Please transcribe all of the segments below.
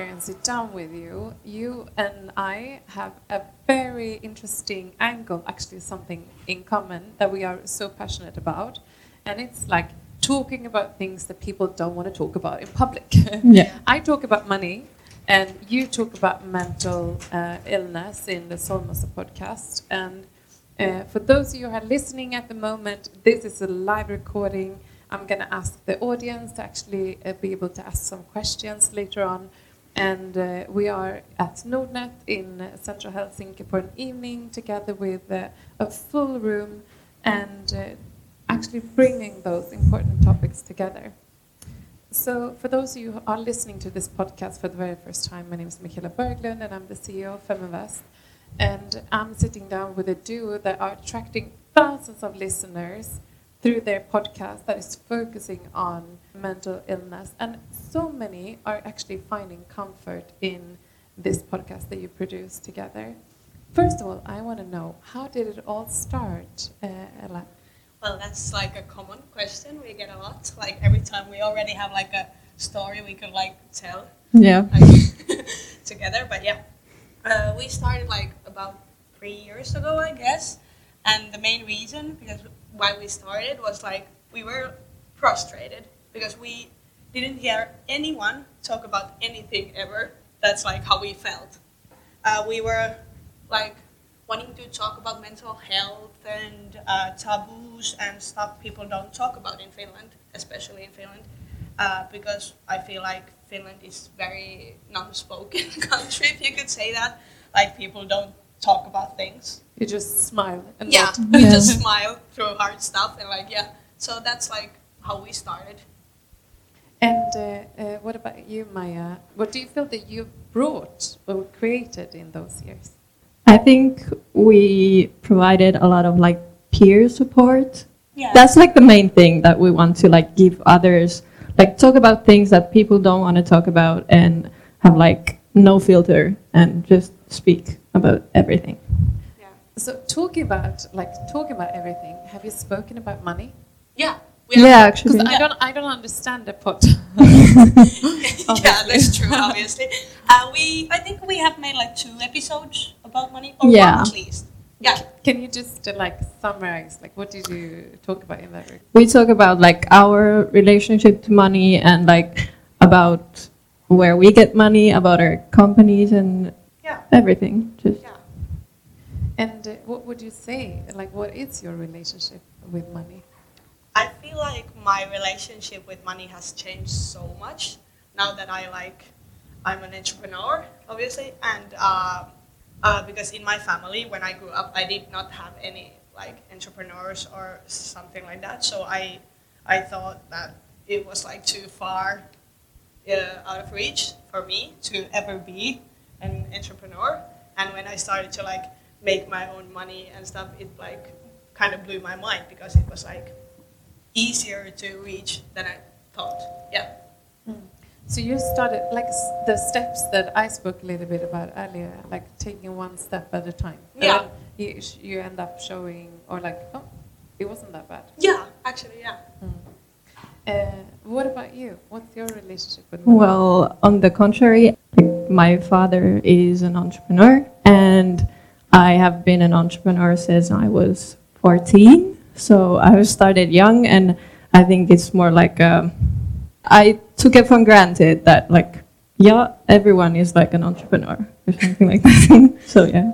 here and sit down with you. You and I have a very interesting angle, actually, something in common that we are so passionate about. And it's like talking about things that people don't want to talk about in public. Yeah. I talk about money, and you talk about mental uh, illness in the Solmussa podcast. And uh, for those of you who are listening at the moment, this is a live recording. I'm going to ask the audience to actually uh, be able to ask some questions later on. And uh, we are at Nordnet in central Helsinki for an evening together with uh, a full room and uh, actually bringing those important topics together. So, for those of you who are listening to this podcast for the very first time, my name is Michaela Berglund and I'm the CEO of Feminvest. And I'm sitting down with a duo that are attracting thousands of listeners through their podcast that is focusing on mental illness. And so many are actually finding comfort in this podcast that you produce together. First of all, I want to know how did it all start, uh, Ella? Well, that's like a common question we get a lot. Like every time we already have like a story we could like tell Yeah. like, together. But yeah, uh, we started like about three years ago, I guess. And the main reason because why we started was like we were frustrated because we didn't hear anyone talk about anything ever. That's like how we felt. Uh, we were like wanting to talk about mental health and uh, taboos and stuff people don't talk about in Finland, especially in Finland, uh, because I feel like Finland is very non-spoken country, if you could say that. Like people don't talk about things. You just smile and Yeah, nod. we Yeah. just smile through hard stuff and like yeah. So that's like how we started. And uh, uh, what about you, Maya? What do you feel that you brought or created in those years? I think we provided a lot of like peer support. Yeah. That's like the main thing that we want to like give others, like talk about things that people don't want to talk about and have like no filter and just speak about everything. Yeah. So talking about like talking about everything, have you spoken about money? Yeah. yeah, have- Yeah, Because actually. I don't I don't understand the pot. yeah, that's true. Obviously, uh, we I think we have made like two episodes about money, or Yeah. one at least. Yeah, Can you just uh, like summarize like what did you talk about in that? re- we talk about like our relationship to money and like about where we get money, about our companies and yeah, everything. Just yeah. And uh, what would you say? Like what is your relationship with money? I feel like my relationship with money has changed so much now that I like I'm an entrepreneur, obviously, and uh, uh, because in my family when I grew up, I did not have any like entrepreneurs or something like that. So I I thought that it was like too far uh, out of reach for me to ever be an entrepreneur. And when I started to like make my own money and stuff, it like kind of blew my mind because it was like easier to reach than I thought. Yeah. So you started like the steps that I spoke a little bit about earlier, like taking one step at a time. Yeah. You, you end up showing, or like, oh, it wasn't that bad. Yeah, actually, yeah. Uh, what about you? What's your relationship with money? Well, on the contrary, my father is an entrepreneur, and I have been an entrepreneur since I was 14. So I started young, and I think it's more like um, I took it for granted that, like, yeah, everyone is like an entrepreneur or something like that. so yeah.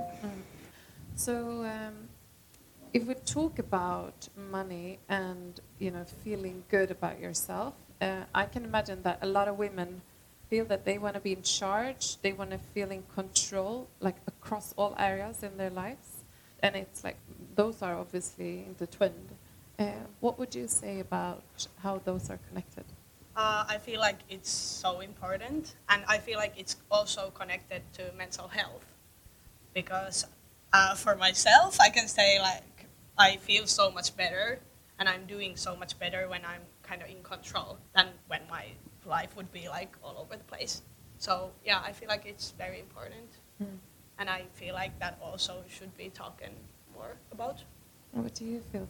So, um, if we talk about money and you know feeling good about yourself, uh, I can imagine that a lot of women feel that they want to be in charge, they want to feel in control, like across all areas in their lives, and it's like those are obviously intertwined. Uh, what would you say about how those are connected? Uh, I feel like it's so important, and I feel like it's also connected to mental health, because uh, for myself, I can say like I feel so much better, and I'm doing so much better when I'm kind of in control than when my life would be like all over the place. So yeah, I feel like it's very important, Mm. and I feel like that also should be talking more about. What do you feel?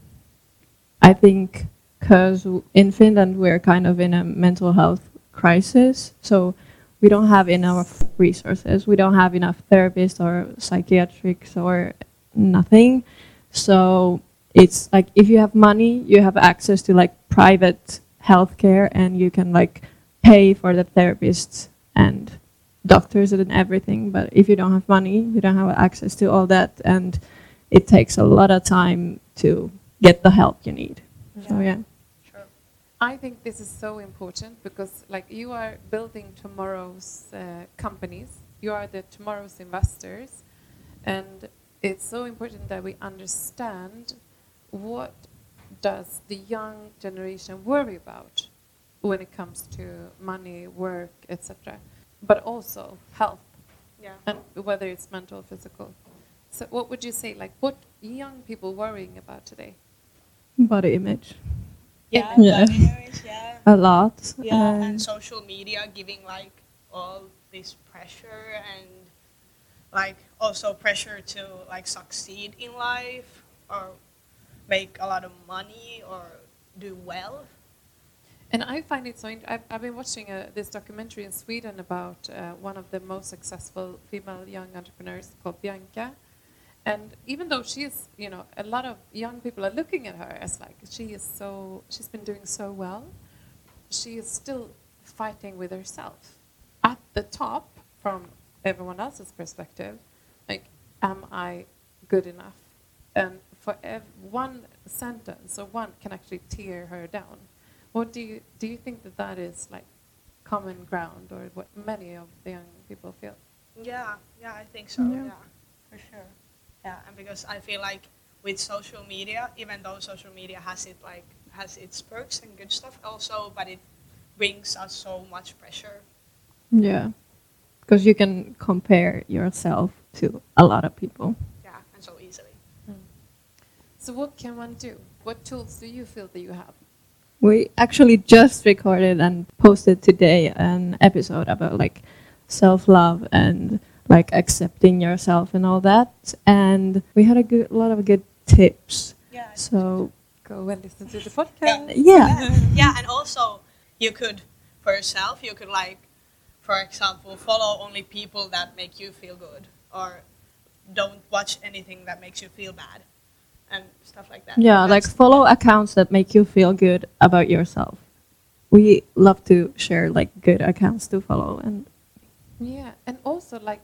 I think because in Finland we're kind of in a mental health crisis, so we don't have enough resources. We don't have enough therapists or psychiatrics or nothing. So it's like if you have money, you have access to like private healthcare and you can like pay for the therapists and doctors and everything. But if you don't have money, you don't have access to all that, and it takes a lot of time to get the help you need. So yeah. Sure. I think this is so important because, like, you are building tomorrow's uh, companies. You are the tomorrow's investors, and it's so important that we understand what does the young generation worry about when it comes to money, work, etc. But also health, Yeah. and whether it's mental or physical. So, what would you say? Like, what young people worrying about today? Body image. Yeah. Yeah. image, yeah. A lot. Yeah, and and social media giving like all this pressure and like also pressure to like succeed in life or make a lot of money or do well. And I find it so. I've, I've been watching uh, this documentary in Sweden about uh, one of the most successful female young entrepreneurs called Bianca. And even though she is, you know, a lot of young people are looking at her as like she is so, she's been doing so well. She is still fighting with herself at the top from everyone else's perspective. Like, am I good enough? And for one sentence or one can actually tear her down. What do you do? You think that that is like common ground, or what many of the young people feel? Yeah, yeah, I think so. Yeah. Yeah, for sure. Yeah, and because I feel like with social media, even though social media has it like has its perks and good stuff also, but it brings us so much pressure. yeah, because you can compare yourself to a lot of people. Yeah, and so easily. Hmm. So what can one do? What tools do you feel that you have? We actually just recorded and posted today an episode about like self love and like accepting yourself and all that. And we had a good lot of good tips. Yeah. So Go and listen to the podcast. yeah, yeah, and also you could for yourself you could like, for example, follow only people that make you feel good, or don't watch anything that makes you feel bad, and stuff like that. yeah, like follow accounts that make you feel good about yourself. We love to share like good accounts to follow and Yeah, and also like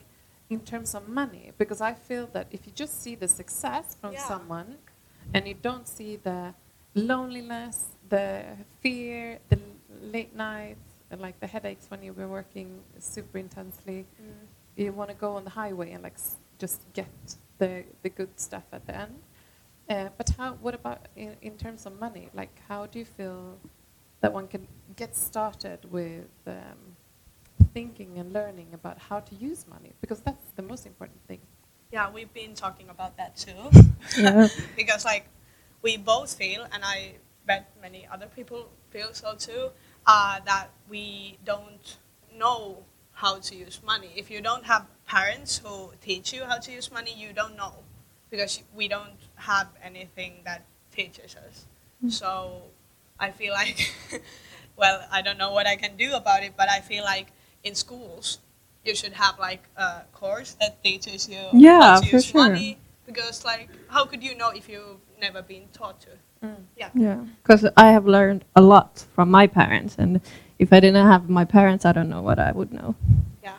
in terms of money, because I feel that if you just see the success from Yeah. someone, and you don't see the loneliness, the fear, the late nights, like the headaches when you've been working super intensely, Mm. you want to go on the highway and like s- just get the the good stuff at the end. Uh, but how? What about in, in terms of money? Like, how do you feel that one can get started with um, thinking and learning about how to use money? Because that's the most important thing. Yeah, we've been talking about that too. Yeah. because like we both feel, and I bet many other people feel so too, uh, that we don't know how to use money. If you don't have parents who teach you how to use money, you don't know because we don't have anything that teaches us. Mm-hmm. So I feel like, well, I don't know what I can do about it, but I feel like in schools you should have like a course that teaches you Yeah, how to use sure. money because like how could you know if you've never been taught to? Mm. Yeah. Yeah, because I have learned a lot from my parents, and if I didn't have my parents, I don't know what I would know. Yeah.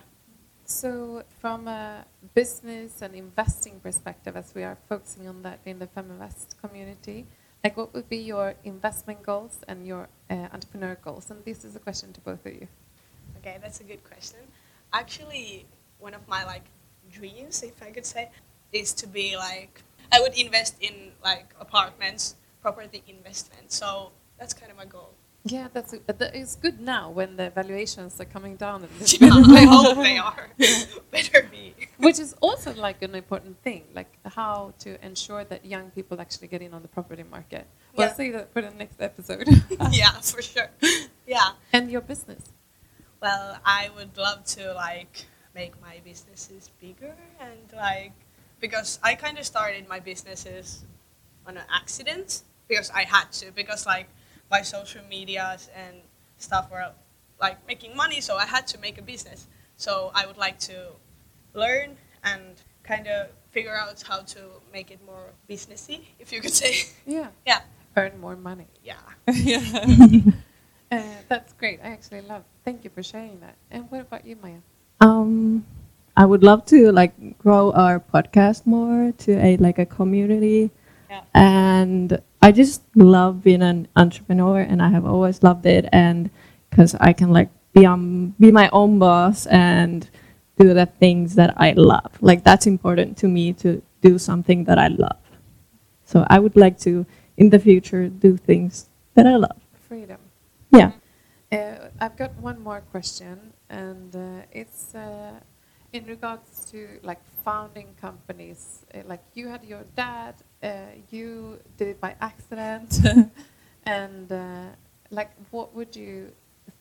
So, from a business and investing perspective, as we are focusing on that in the Feminvest community, like what would be your investment goals and your uh, entrepreneur goals? And this is a question to both of you. Okay, that's a good question. Actually, one of my like dreams, if I could say, is to be like I would invest in like apartments, property investment. So that's kind of my goal. Yeah, that's a, that is good now when the valuations are coming down Yeah. I hope they are. Better be. Which is also like an important thing, like how to ensure that young people actually get in on the property market. We'll Yeah. say that for the next episode. yeah, for sure. Yeah. and your business. Well, I would love to like make my businesses bigger and like because I kind of started my businesses on an accident because I had to because like my social medias and stuff were like making money, so I had to make a business. So I would like to learn and kind of figure out how to make it more businessy, if you could say. Yeah. Yeah. Earn more money. Yeah. yeah. uh, that's great. I actually love. Thank you for sharing that. And what about you, Maya? Um, I would love to like grow our podcast more to a like a community, Yeah. and I just love being an entrepreneur, and I have always loved it, and because I can like be um be my own boss and do the things that I love. Like that's important to me to do something that I love. So I would like to in the future do things that I love. Freedom. Yeah. Uh, I've got one more question, and uh, it's uh, in regards to like founding companies. Uh, like you had your dad, you did it by accident, and uh, like what would you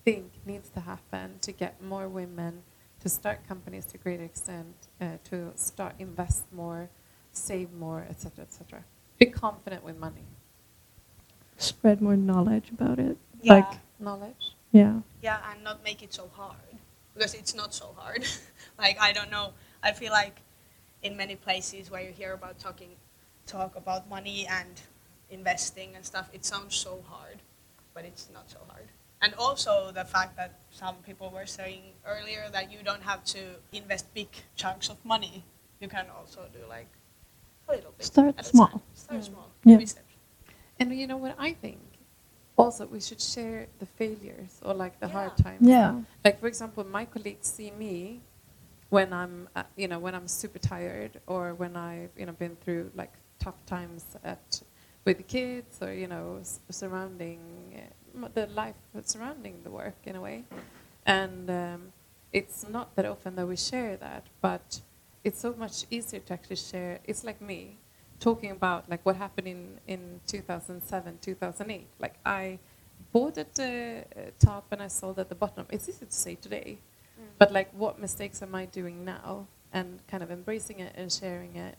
think needs to happen to get more women to start companies to a greater extent, uh, to start invest more, save more, etc., etc. Be confident with money, Spread more knowledge about it. Yeah. Like knowledge. yeah. yeah and not make it so hard because it's not so hard like i don't know i feel like in many places where you hear about talking talk about money and investing and stuff it sounds so hard but it's not so hard and also the fact that some people were saying earlier that you don't have to invest big chunks of money you can also do like a little bit Start small. start Mm. small Yeah. And you know what I think? Also, we should share the failures or like the hard times. Yeah. Like for example, my colleagues see me when I'm, uh, you know, when I'm super tired or when I've, you know, been through like tough times at with the kids or you know s- surrounding uh, the life surrounding the work in a way. And um, it's not that often that we share that, but it's so much easier to actually share. It's like me talking about like what happened in, in 2007, 2008. Like I bought at the uh, top and I sold at the bottom. It's easy to say today, but like what mistakes am I doing now? And kind of embracing it and sharing it,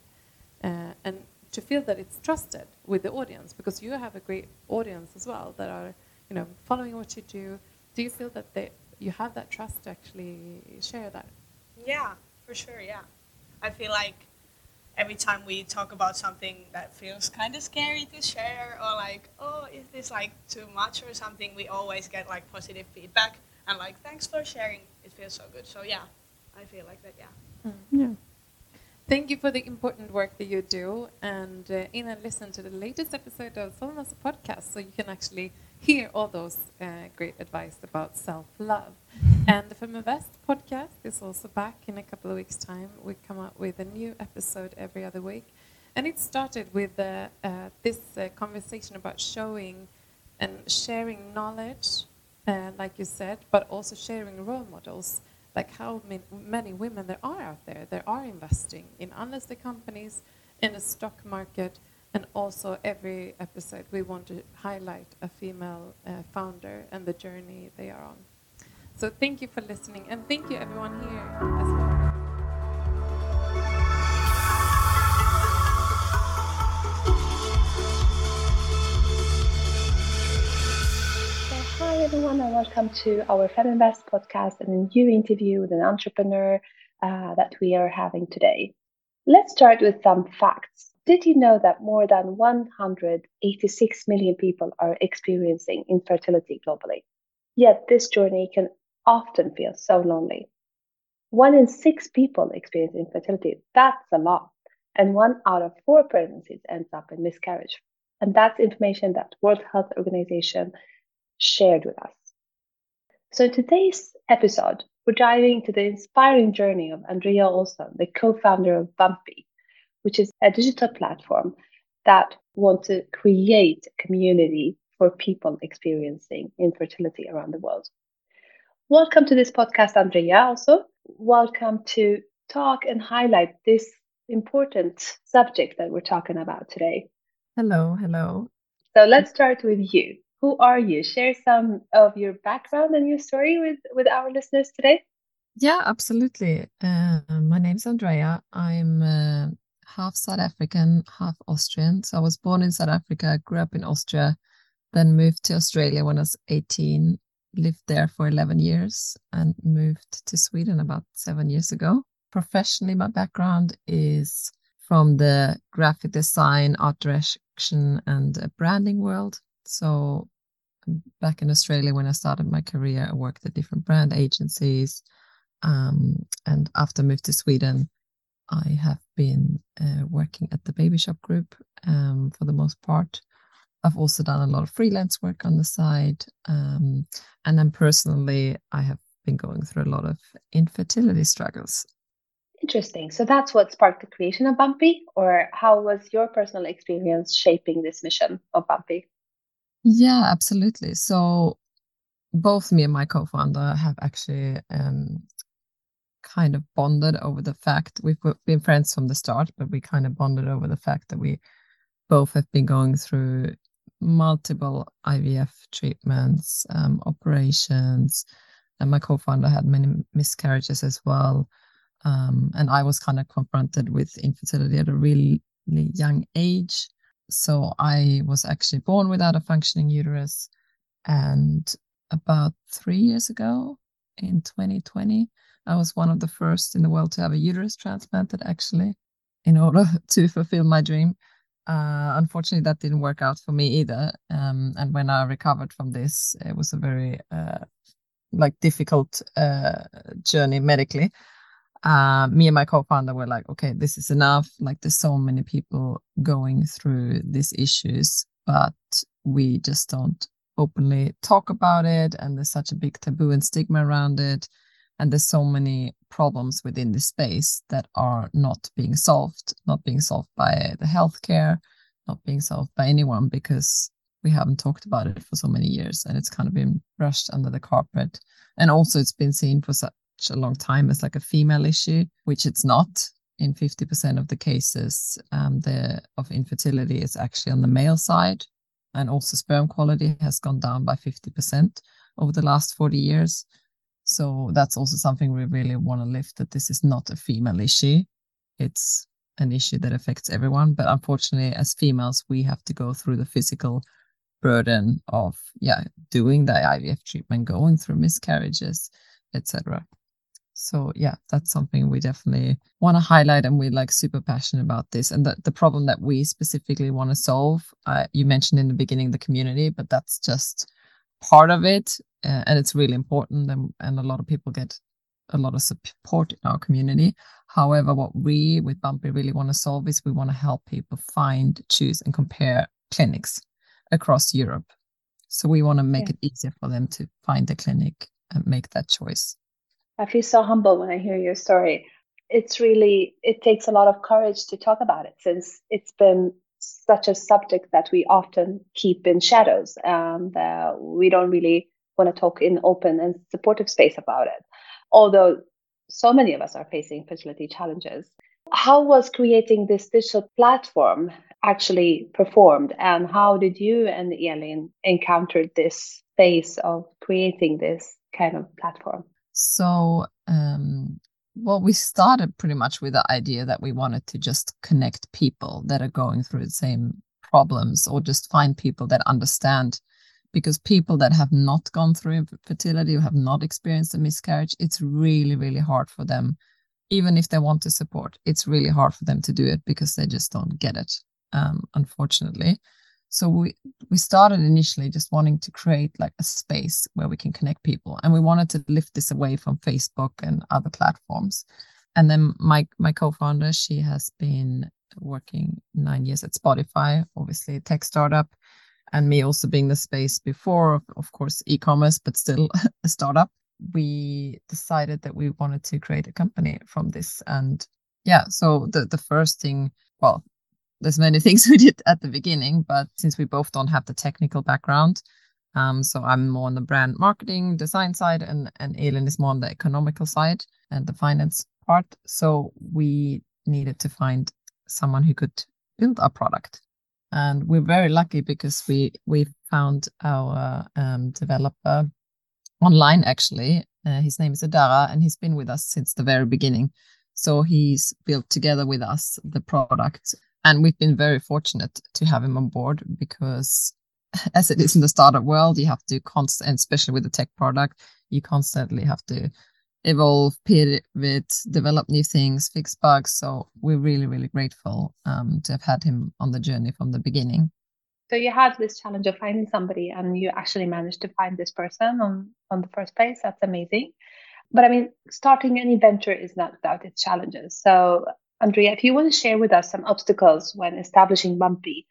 uh, and to feel that it's trusted with the audience because you have a great audience as well that are you know following what you do. Do you feel that they you have that trust to actually share that? Yeah, for sure. Yeah, I feel like every time we talk about something that feels kind of scary to share, or like, oh, is this like too much or something, we always get like positive feedback and like, thanks for sharing. It feels so good. So yeah, I feel like that. Yeah. Yeah. Thank you for the important work that you do, and uh, in and listen to the latest episode of Solmussa podcast, so you can actually hear all those uh, great advice about self-love. And the Feminvest podcast is also back in a couple of weeks' time. We come out with a new episode every other week, and it started with uh, uh, this uh, conversation about showing and sharing knowledge, uh, like you said, but also sharing role models like how many women there are out there that are investing in unlisted companies, in the stock market, and also every episode we want to highlight a female uh, founder and the journey they are on. So thank you for listening, and thank you everyone here as well. Welcome to our Feminvest podcast and a new interview with an entrepreneur uh, that we are having today. Let's start with some facts. Did you know that more than 186 million people are experiencing infertility globally? Yet this journey can often feel so lonely. One in six people experience infertility. That's a lot. And one out of four pregnancies ends up in miscarriage. And that's information that World Health Organization shared with us. So, in today's episode, we're diving into the inspiring journey of Andrea Olsson, the co founder of Bumpy, which is a digital platform that wants to create a community for people experiencing infertility around the world. Welcome to this podcast, Andrea. Also, welcome to talk and highlight this important subject that we're talking about today. Hello, hello. So let's start with you. Who are you? Share some of your background and your story with, with our listeners today. Yeah, absolutely. Uh, my name's Andrea. I'm uh, half South African, half Austrian. So I was born in South Africa, grew up in Austria, then moved to Australia when I was 18. lived there for 11 years and moved to Sweden about seven years ago. Professionally, my background is from the graphic design, art direction, and branding world. So, back in Australia, when I started my career, I worked at different brand agencies. Um, and after I moved to Sweden, I have been uh, working at the Baby Shop Group um, for the most part. I've also done a lot of freelance work on the side. Um, and then personally, I have been going through a lot of infertility struggles. Interesting. So that's what sparked the creation of Bumpy, or how was your personal experience shaping this mission of Bumpy? Yeah, absolutely. So both me and my co-founder have actually um, kind of bonded over the fact we've been friends from the start, but we kind of bonded over the fact that we both have been going through multiple IVF treatments, um, operations, and my co-founder had many miscarriages as well. Um, and I was kind of confronted with infertility at a really, really young age. So I was actually born without a functioning uterus. And about three years ago, in 2020, I was one of the first in the world to have a uterus transplanted, actually, in order to fulfill my dream. Uh, unfortunately, that didn't work out for me either. Um, and when I recovered from this, it was a very uh, like difficult uh, journey medically. Uh, me and my co-founder were like, okay, this is enough. Like, there's so many people going through these issues, but we just don't openly talk about it, and there's such a big taboo and stigma around it and there's so many problems within this space that are not being solved not being solved by the healthcare not being solved by anyone because we haven't talked about it for so many years and it's kind of been brushed under the carpet and also it's been seen for a long time as like a female issue which it's not in 50% of the cases um, the of infertility is actually on the male side and also sperm quality has gone down by 50% over the last 40 years so that's also something we really want to lift that this is not a female issue. It's an issue that affects everyone. But unfortunately, as females, we have to go through the physical burden of yeah doing the IVF treatment, going through miscarriages, etc. So yeah, that's something we definitely want to highlight, and we're like super passionate about this. And the, the problem that we specifically want to solve, uh, you mentioned in the beginning the community, but that's just part of it uh, and it's really important and, and a lot of people get a lot of support in our community however what we with bumpy really want to solve is we want to help people find choose and compare clinics across europe so we want to make yeah. it easier for them to find a clinic and make that choice i feel so humble when i hear your story. It's really it takes a lot of courage to talk about it since it's been such a subject that we often keep in shadows and uh, we don't really want to talk in open and supportive space about it. Although so many of us are facing fertility challenges how was creating this digital platform actually performed? And how did you and Elin encounter this phase of creating this kind of platform so um, well, we started pretty much with the idea that we wanted to just connect people that are going through the same problems or just find people that understand because people that have not gone through infertility or have not experienced a miscarriage it's really really hard for them. Even if they want to support it's really hard for them to do it because they just don't get it um, unfortunately so we we started initially just wanting to create like a space where we can connect people and we wanted to lift this away from facebook and other platforms. And then my my co-founder she has been working nine years at spotify obviously a tech startup and me also being the space before of, of course e-commerce but still a startup. We decided that we wanted to create a company from this and yeah so the the first thing well there's many things we did at the beginning, but since we both don't have the technical background, um, so I'm more on the brand marketing design side, and and Elin is more on the economical side and the finance part. So we needed to find someone who could build our product, and we're very lucky because we we found our um, developer online. Actually, uh, his name is Adara, and he's been with us since the very beginning. So he's built together with us the product and we've been very fortunate to have him on board because as it is in the startup world, you have to constant, especially with the tech product, you constantly have to evolve, pivot, develop new things, fix bugs. So we're really, really grateful um, to have had him on the journey from the beginning. So you had this challenge of finding somebody, and you actually managed to find this person on on the first place. That's amazing. But I mean, starting any venture is not without its challenges. So Andrea, if you want to share with us some obstacles when establishing Bumpy,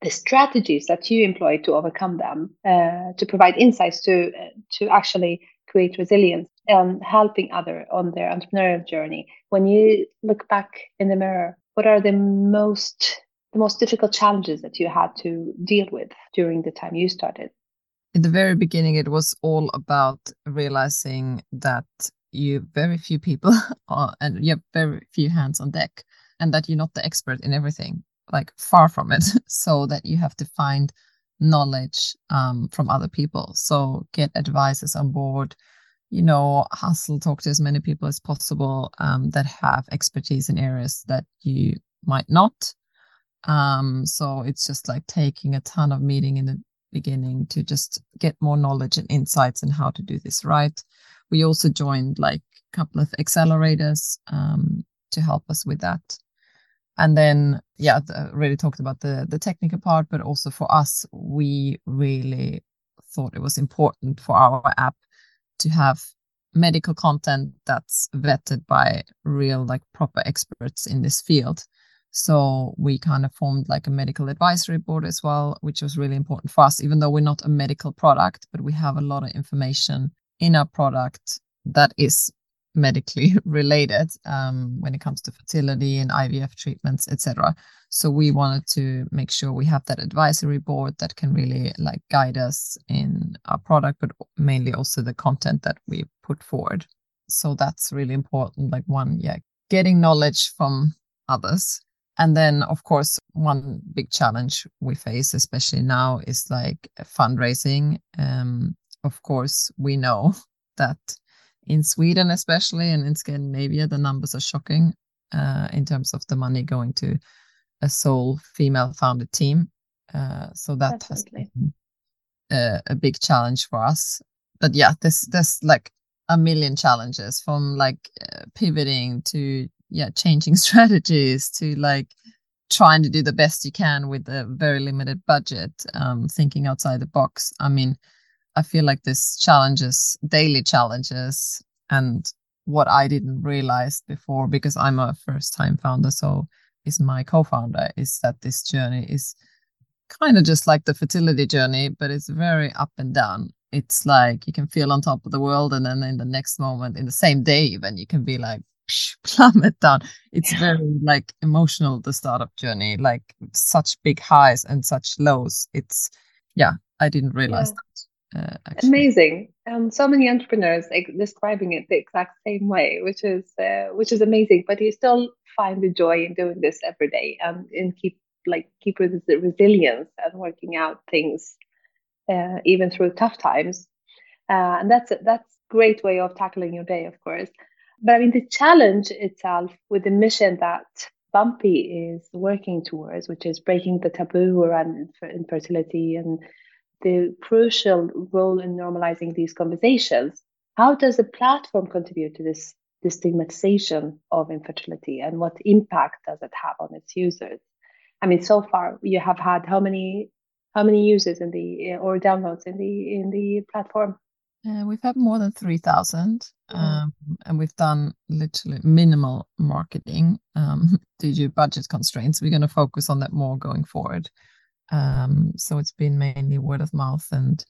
the strategies that you employ to overcome them, uh, to provide insights to uh, to actually create resilience and helping other on their entrepreneurial journey. When you look back in the mirror, what are the most the most difficult challenges that you had to deal with during the time you started? In the very beginning, it was all about realizing that you very few people are, and you have very few hands on deck, and that you're not the expert in everything like far from it. So that you have to find knowledge um, from other people. So get advisors on board you know hustle talk to as many people as possible um, that have expertise in areas that you might not. Um, so it's just like taking a ton of meeting in the beginning to just get more knowledge and insights on how to do this right we also joined like a couple of accelerators um, to help us with that. And then yeah the, really talked about the the technical part but also for us we really thought it was important for our app to have medical content that's vetted by real like proper experts in this field. So we kind of formed like a medical advisory board as well which was really important for us even though we're not a medical product but we have a lot of information in our product that is medically related um, when it comes to fertility and IVF treatments, etc. So we wanted to make sure we have that advisory board that can really like guide us in our product, but mainly also the content that we put forward. So that's really important. Like one, yeah, getting knowledge from others. And then, of course, one big challenge we face, especially now, is like fundraising. Um, of course, we know that in Sweden, especially, and in Scandinavia, the numbers are shocking uh, in terms of the money going to a sole female founded team. Uh, so that Definitely. has been a, a, big challenge for us. But yeah, there's there's like a million challenges from like uh, pivoting to yeah changing strategies to like trying to do the best you can with a very limited budget, um, thinking outside the box. I mean, I feel like this challenges, daily challenges, and what I didn't realize before because I'm a first time founder. So is my co-founder is that this journey is kind of just like the fertility journey, but it's very up and down. It's like you can feel on top of the world, and then in the next moment, in the same day, even you can be like plummet down. It's yeah. very like emotional the startup journey, like such big highs and such lows. It's yeah, I didn't realize yeah. that. Uh, Amazing, and so many entrepreneurs like, describing it the exact same way, which is uh, which is amazing. But you still find the joy in doing this every day, and and keep like keep the resilience and working out things uh, even through tough times. Uh, and that's that's great way of tackling your day, of course. But I mean, the challenge itself with the mission that Bumpy is working towards, which is breaking the taboo around infertility and the crucial role in normalizing these conversations. How does the platform contribute to this stigmatization of infertility and what impact does it have on its users? I mean, so far you have had how many how many users in the or downloads in the in the platform? Uh, we've had more than 3,000 mm. um, and we've done literally minimal marketing um, due to budget constraints. We're going to focus on that more going forward. Um, so it's been mainly word of mouth, and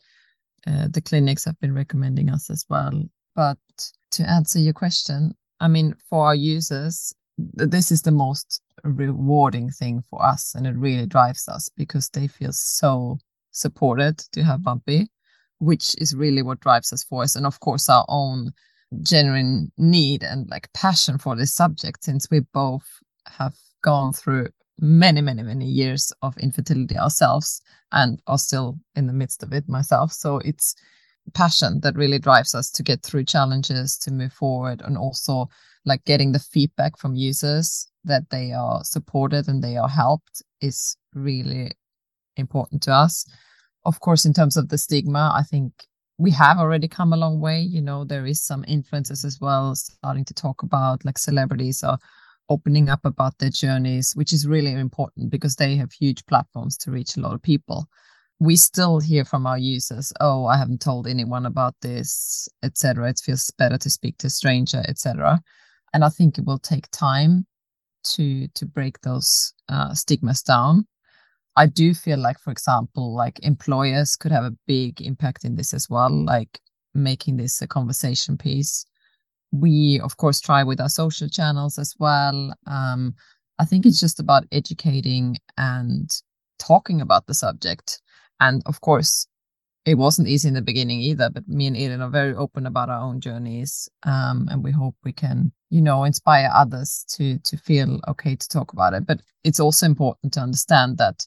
uh, the clinics have been recommending us as well. But to answer your question, I mean, for our users, this is the most rewarding thing for us, and it really drives us because they feel so supported to have Bumpy, which is really what drives us for us. And of course, our own genuine need and like passion for this subject, since we both have gone through many, many, many years of infertility ourselves and are still in the midst of it myself. So it's passion that really drives us to get through challenges, to move forward, and also like getting the feedback from users that they are supported and they are helped is really important to us. of course, in terms of the stigma, I think we have already come a long way. You know, there is some influences as well, starting to talk about like celebrities are opening up about their journeys, which is really important because they have huge platforms to reach a lot of people. We still hear from our users, "Oh, I haven't told anyone about this, etc. It feels better to speak to a stranger, etc." And I think it will take time to to break those uh, stigmas down. I do feel like, for example, like employers could have a big impact in this as well, like making this a conversation piece. We, of course, try with our social channels as well. Um, I think it's just about educating and talking about the subject. And of course, it wasn't easy in the beginning either, but me and Eden are very open about our own journeys. Um, and we hope we can, you know, inspire others to to feel okay to talk about it. But it's also important to understand that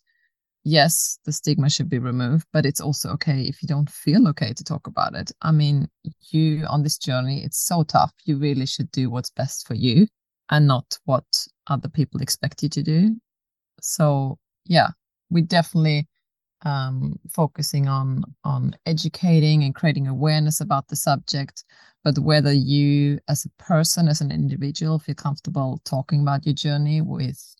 yes, the stigma should be removed, but it's also okay if you don't feel okay to talk about it. I mean, you on this journey, it's so tough. You really should do what's best for you and not what other people expect you to do. So yeah, we definitely um, focusing on on educating and creating awareness about the subject but whether you as a person as an individual feel comfortable talking about your journey with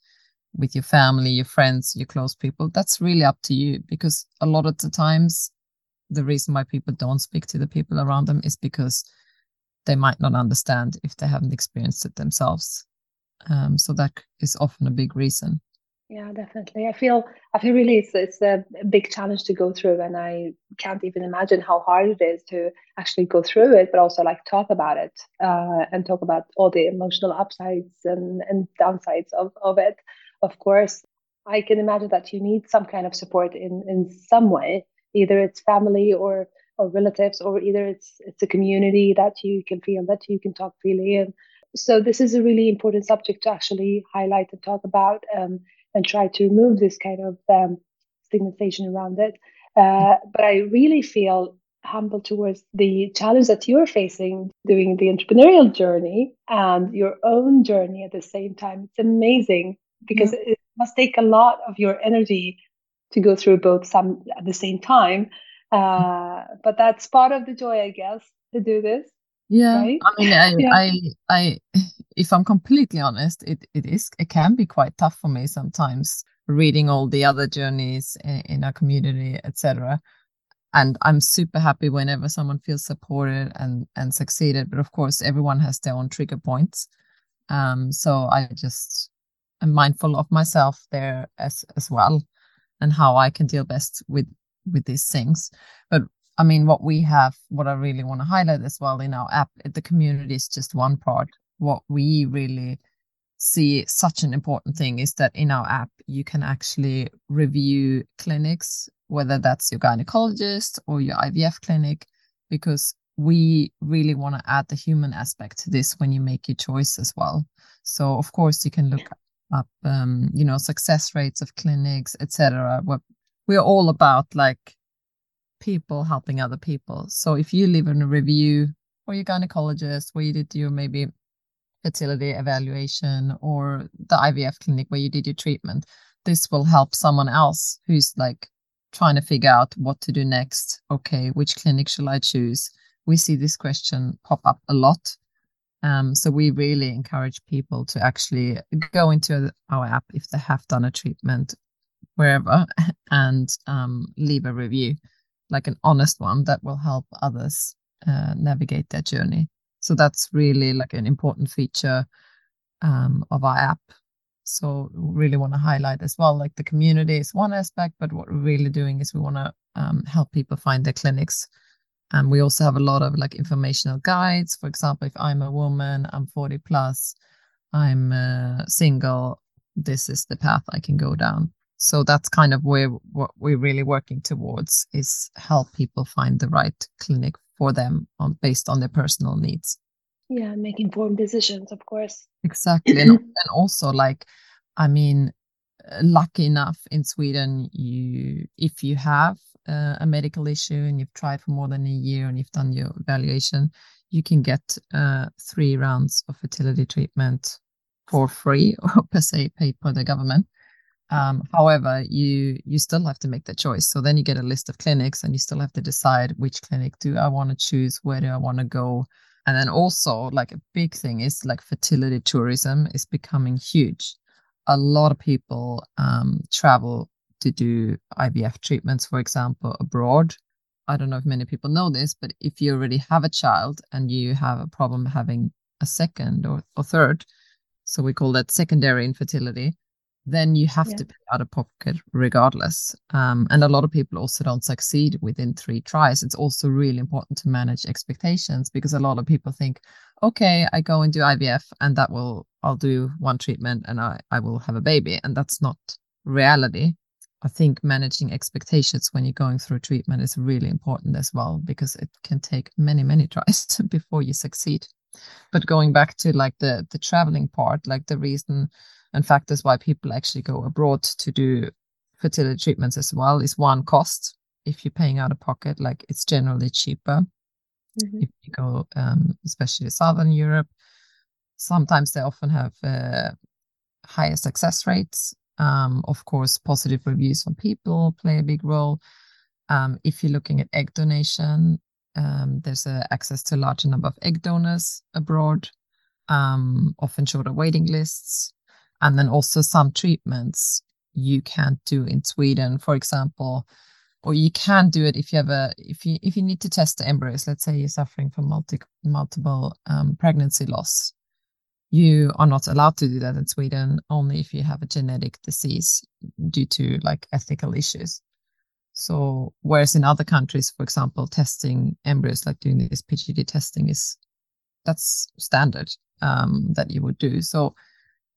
with your family your friends your close people that's really up to you because a lot of the times the reason why people don't speak to the people around them is because they might not understand if they haven't experienced it themselves um, so that is often a big reason yeah, definitely. I feel I feel really it's it's a big challenge to go through, and I can't even imagine how hard it is to actually go through it, but also like talk about it uh, and talk about all the emotional upsides and and downsides of of it. Of course, I can imagine that you need some kind of support in in some way, either it's family or or relatives, or either it's it's a community that you can feel that you can talk freely and so this is a really important subject to actually highlight and talk about um, and try to remove this kind of um, stigmatization around it. Uh, but I really feel humble towards the challenge that you're facing doing the entrepreneurial journey and your own journey at the same time. It's amazing because it must take a lot of your energy to go through both some at the same time. Uh, but that's part of the joy, I guess, to do this. Yeah, right? I mean, I, yeah. I, I, if I'm completely honest, it, it is, it can be quite tough for me sometimes reading all the other journeys in, in our community, etc. And I'm super happy whenever someone feels supported and and succeeded. But of course, everyone has their own trigger points. Um, so I just am mindful of myself there as as well, and how I can deal best with with these things. But I mean, what we have, what I really want to highlight as well in our app, the community is just one part. What we really see such an important thing is that in our app, you can actually review clinics, whether that's your gynecologist or your IVF clinic, because we really want to add the human aspect to this when you make your choice as well. So, of course, you can look up, um, you know, success rates of clinics, etc. We're all about like people helping other people. So if you leave a review for your gynecologist where you did your maybe fertility evaluation or the IVF clinic where you did your treatment, this will help someone else who's like trying to figure out what to do next. Okay, which clinic shall I choose? We see this question pop up a lot. Um, so we really encourage people to actually go into our app if they have done a treatment wherever and um, leave a review like an honest one that will help others uh, navigate their journey. So that's really like an important feature um, of our app. So really want to highlight as well, like the community is one aspect, but what we're really doing is we want to um, help people find their clinics. And we also have a lot of like informational guides. For example, if I'm a woman, I'm 40 plus, I'm uh, single, this is the path I can go down. So that's kind of where what we're really working towards is help people find the right clinic for them on based on their personal needs. Yeah make informed decisions of course. Exactly. And, and also like i mean lucky enough in sweden you if you have uh, a medical issue and you've tried for more than a year and you've done your evaluation you can get uh, three rounds of fertility treatment for free or per se paid by the government Um, however, you you still have to make the choice. So then you get a list of clinics, and you still have to decide which clinic do I want to choose, where do I want to go, and then also like a big thing is like fertility tourism is becoming huge. A lot of people um, travel to do IVF treatments, for example, abroad. I don't know if many people know this, but if you already have a child and you have a problem having a second or, or third, so we call that secondary infertility, then you have yeah. to pay out of pocket regardless. Um, and a lot of people also don't succeed within three tries. It's also really important to manage expectations because a lot of people think, okay, I go and do IVF and that will, I'll do one treatment and I, I will have a baby. And that's not reality. I think managing expectations when you're going through treatment is really important as well because it can take many, many tries before you succeed. But going back to like the the traveling part, like the reason and factors why people actually go abroad to do fertility treatments as well is one cost. If you're paying out of pocket, like it's generally cheaper. Mm-hmm. If you go, um, especially to Southern Europe, sometimes they often have uh, higher success rates. Um, of course, positive reviews from people play a big role. Um, if you're looking at egg donation, um, there's access to a larger number of egg donors abroad, um, often shorter waiting lists and then also some treatments you can't do in Sweden, for example, or you can do it if you have a if you if you need to test the embryos. Let's say you're suffering from multi, multiple um, pregnancy loss, you are not allowed to do that in Sweden. Only if you have a genetic disease due to like ethical issues. So whereas in other countries, for example, testing embryos, like doing this PGD testing, is that's standard um, that you would do. So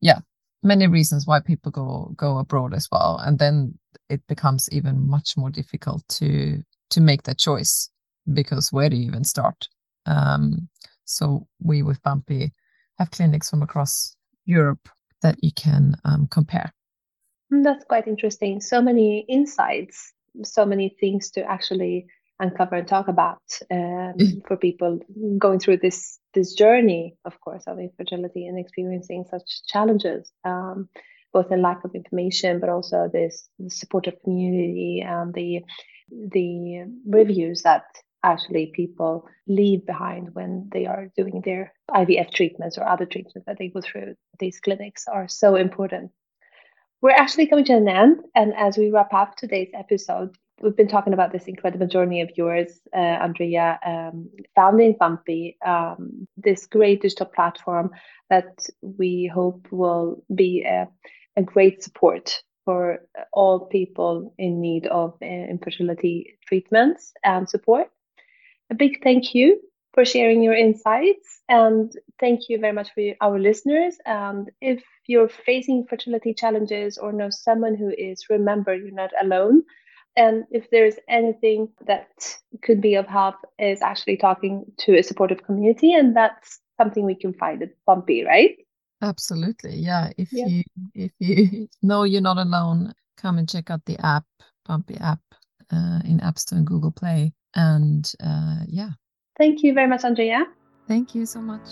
yeah, many reasons why people go go abroad as well and then it becomes even much more difficult to to make that choice because where do you even start um, so we with bumpy have clinics from across europe that you can um, compare. Mm, that's quite interesting. So many insights so many things to actually uncover and talk about um, for people going through this this journey, of course, of infertility and experiencing such challenges, um, both the lack of information, but also this supportive community and the the reviews that actually people leave behind when they are doing their IVF treatments or other treatments that they go through these clinics are so important. We're actually coming to an end, and as we wrap up today's episode, we've been talking about this incredible journey of yours, uh, Andrea, um, founding Bumpy, um, this great digital platform that we hope will be a, a great support for all people in need of uh, infertility treatments and support. A big thank you for sharing your insights and thank you very much for our listeners. And if you're facing fertility challenges or know someone who is, remember you're not alone. And if there's anything that could be of help is actually talking to a supportive community and that's something we can find. At bumpy right? Absolutely yeah. If yeah. you if you know you're not alone come and check out the app bumpy app uh, in app store and google play and uh, yeah. Thank you very much andrea. Thank you so much